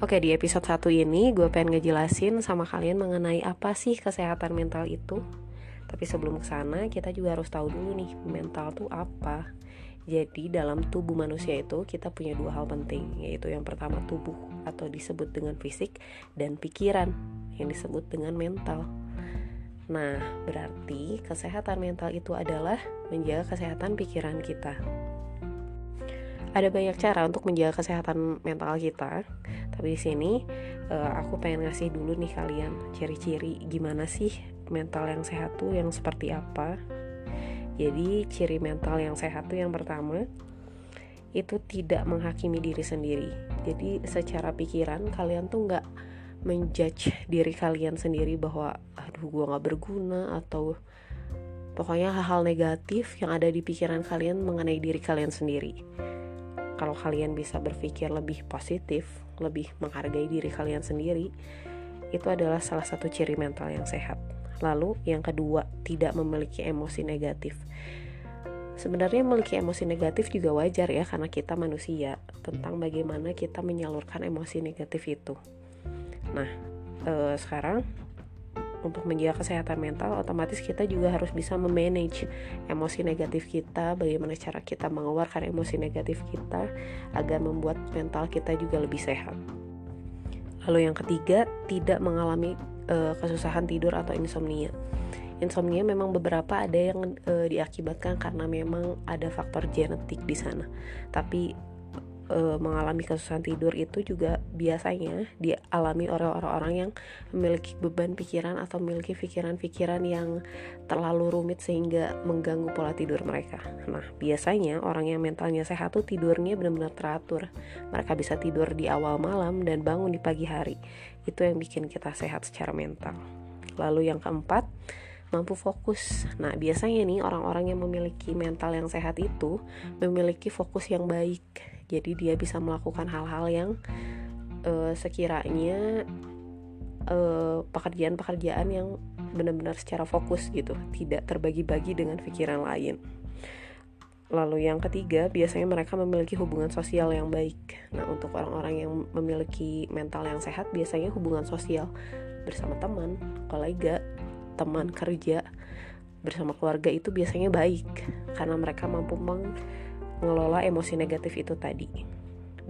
Oke, di episode 1 ini gue pengen ngejelasin sama kalian mengenai apa sih kesehatan mental itu. Tapi sebelum ke sana, kita juga harus tahu dulu nih, mental tuh apa. Jadi dalam tubuh manusia itu kita punya dua hal penting, yaitu yang pertama tubuh atau disebut dengan fisik dan pikiran yang disebut dengan mental. Nah, berarti kesehatan mental itu adalah menjaga kesehatan pikiran kita. Ada banyak cara untuk menjaga kesehatan mental kita, tapi di sini uh, aku pengen ngasih dulu nih kalian ciri-ciri gimana sih mental yang sehat tuh yang seperti apa. Jadi ciri mental yang sehat tuh yang pertama itu tidak menghakimi diri sendiri. Jadi secara pikiran kalian tuh nggak menjudge diri kalian sendiri bahwa aduh gue nggak berguna atau pokoknya hal-hal negatif yang ada di pikiran kalian mengenai diri kalian sendiri kalau kalian bisa berpikir lebih positif, lebih menghargai diri kalian sendiri, itu adalah salah satu ciri mental yang sehat. Lalu, yang kedua, tidak memiliki emosi negatif. Sebenarnya memiliki emosi negatif juga wajar ya karena kita manusia tentang bagaimana kita menyalurkan emosi negatif itu. Nah, eh, sekarang untuk menjaga kesehatan mental otomatis kita juga harus bisa memanage emosi negatif kita bagaimana cara kita mengeluarkan emosi negatif kita agar membuat mental kita juga lebih sehat. Lalu yang ketiga tidak mengalami uh, kesusahan tidur atau insomnia. Insomnia memang beberapa ada yang uh, diakibatkan karena memang ada faktor genetik di sana. Tapi e, mengalami kesusahan tidur itu juga biasanya dialami oleh orang-orang yang memiliki beban pikiran atau memiliki pikiran-pikiran yang terlalu rumit sehingga mengganggu pola tidur mereka. Nah, biasanya orang yang mentalnya sehat tuh tidurnya benar-benar teratur. Mereka bisa tidur di awal malam dan bangun di pagi hari. Itu yang bikin kita sehat secara mental. Lalu yang keempat, mampu fokus. Nah, biasanya nih orang-orang yang memiliki mental yang sehat itu memiliki fokus yang baik jadi dia bisa melakukan hal-hal yang uh, sekiranya uh, pekerjaan-pekerjaan yang benar-benar secara fokus gitu tidak terbagi-bagi dengan pikiran lain Lalu yang ketiga, biasanya mereka memiliki hubungan sosial yang baik. Nah, untuk orang-orang yang memiliki mental yang sehat, biasanya hubungan sosial bersama teman, kolega, teman kerja, bersama keluarga itu biasanya baik karena mereka mampu meng ngelola emosi negatif itu tadi.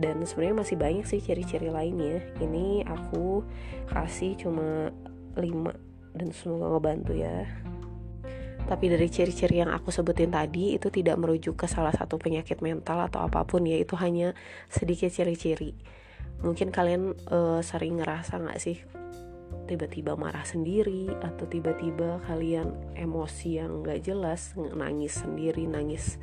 Dan sebenarnya masih banyak sih ciri-ciri lainnya. Ini aku kasih cuma 5 dan semoga ngebantu ya. Tapi dari ciri-ciri yang aku sebutin tadi itu tidak merujuk ke salah satu penyakit mental atau apa pun ya. Itu hanya sedikit ciri-ciri. Mungkin kalian uh, sering ngerasa nggak sih tiba-tiba marah sendiri atau tiba-tiba kalian emosi yang nggak jelas nangis sendiri nangis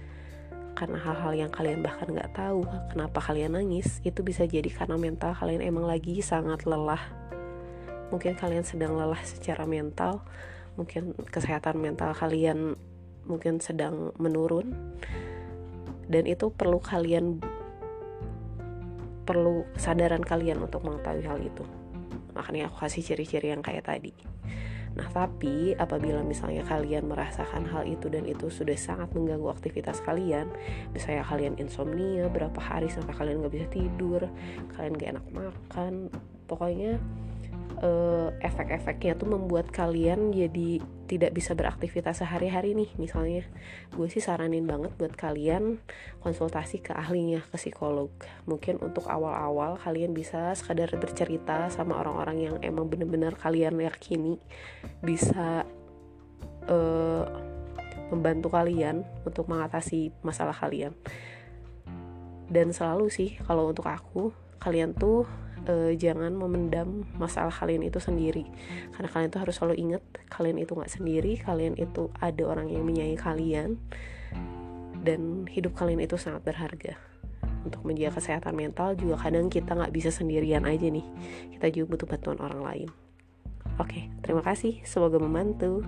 karena hal-hal yang kalian bahkan nggak tahu kenapa kalian nangis itu bisa jadi karena mental kalian emang lagi sangat lelah. Mungkin kalian sedang lelah secara mental mungkin kesehatan mental kalian mungkin sedang menurun dan itu perlu kalian perlu kesadaran kalian untuk mengetahui hal itu. Makanya aku kasih ciri-ciri yang kayak tadi Nah, tapi apabila misalnya kalian merasakan hal itu dan itu sudah sangat mengganggu aktivitas kalian, misalnya kalian insomnia berapa hari sampai kalian nggak bisa tidur, kalian gak enak makan, pokoknya uh, efek-efeknya tuh membuat kalian jadi tidak bisa beraktivitas sehari-hari nih. Misalnya gue sih saranin banget buat kalian konsultasi ke ahlinya ke psikolog. Mungkin untuk awal-awal kalian bisa sekadar bercerita sama orang-orang yang emang bener-bener kalian yakini. Bisa uh, membantu kalian untuk mengatasi masalah kalian. Dan selalu sih kalau untuk aku kalian tuh uh, jangan memendam masalah kalian itu sendiri. Karena kalian tuh harus selalu ingat kalian itu nggak sendiri kalian itu ada orang yang menyayangi kalian dan hidup kalian itu sangat berharga. Untuk menjaga kesehatan mental juga kadang kita nggak bisa sendirian aja nih. Kita juga butuh bantuan orang lain. Oke terima kasih. Semoga membantu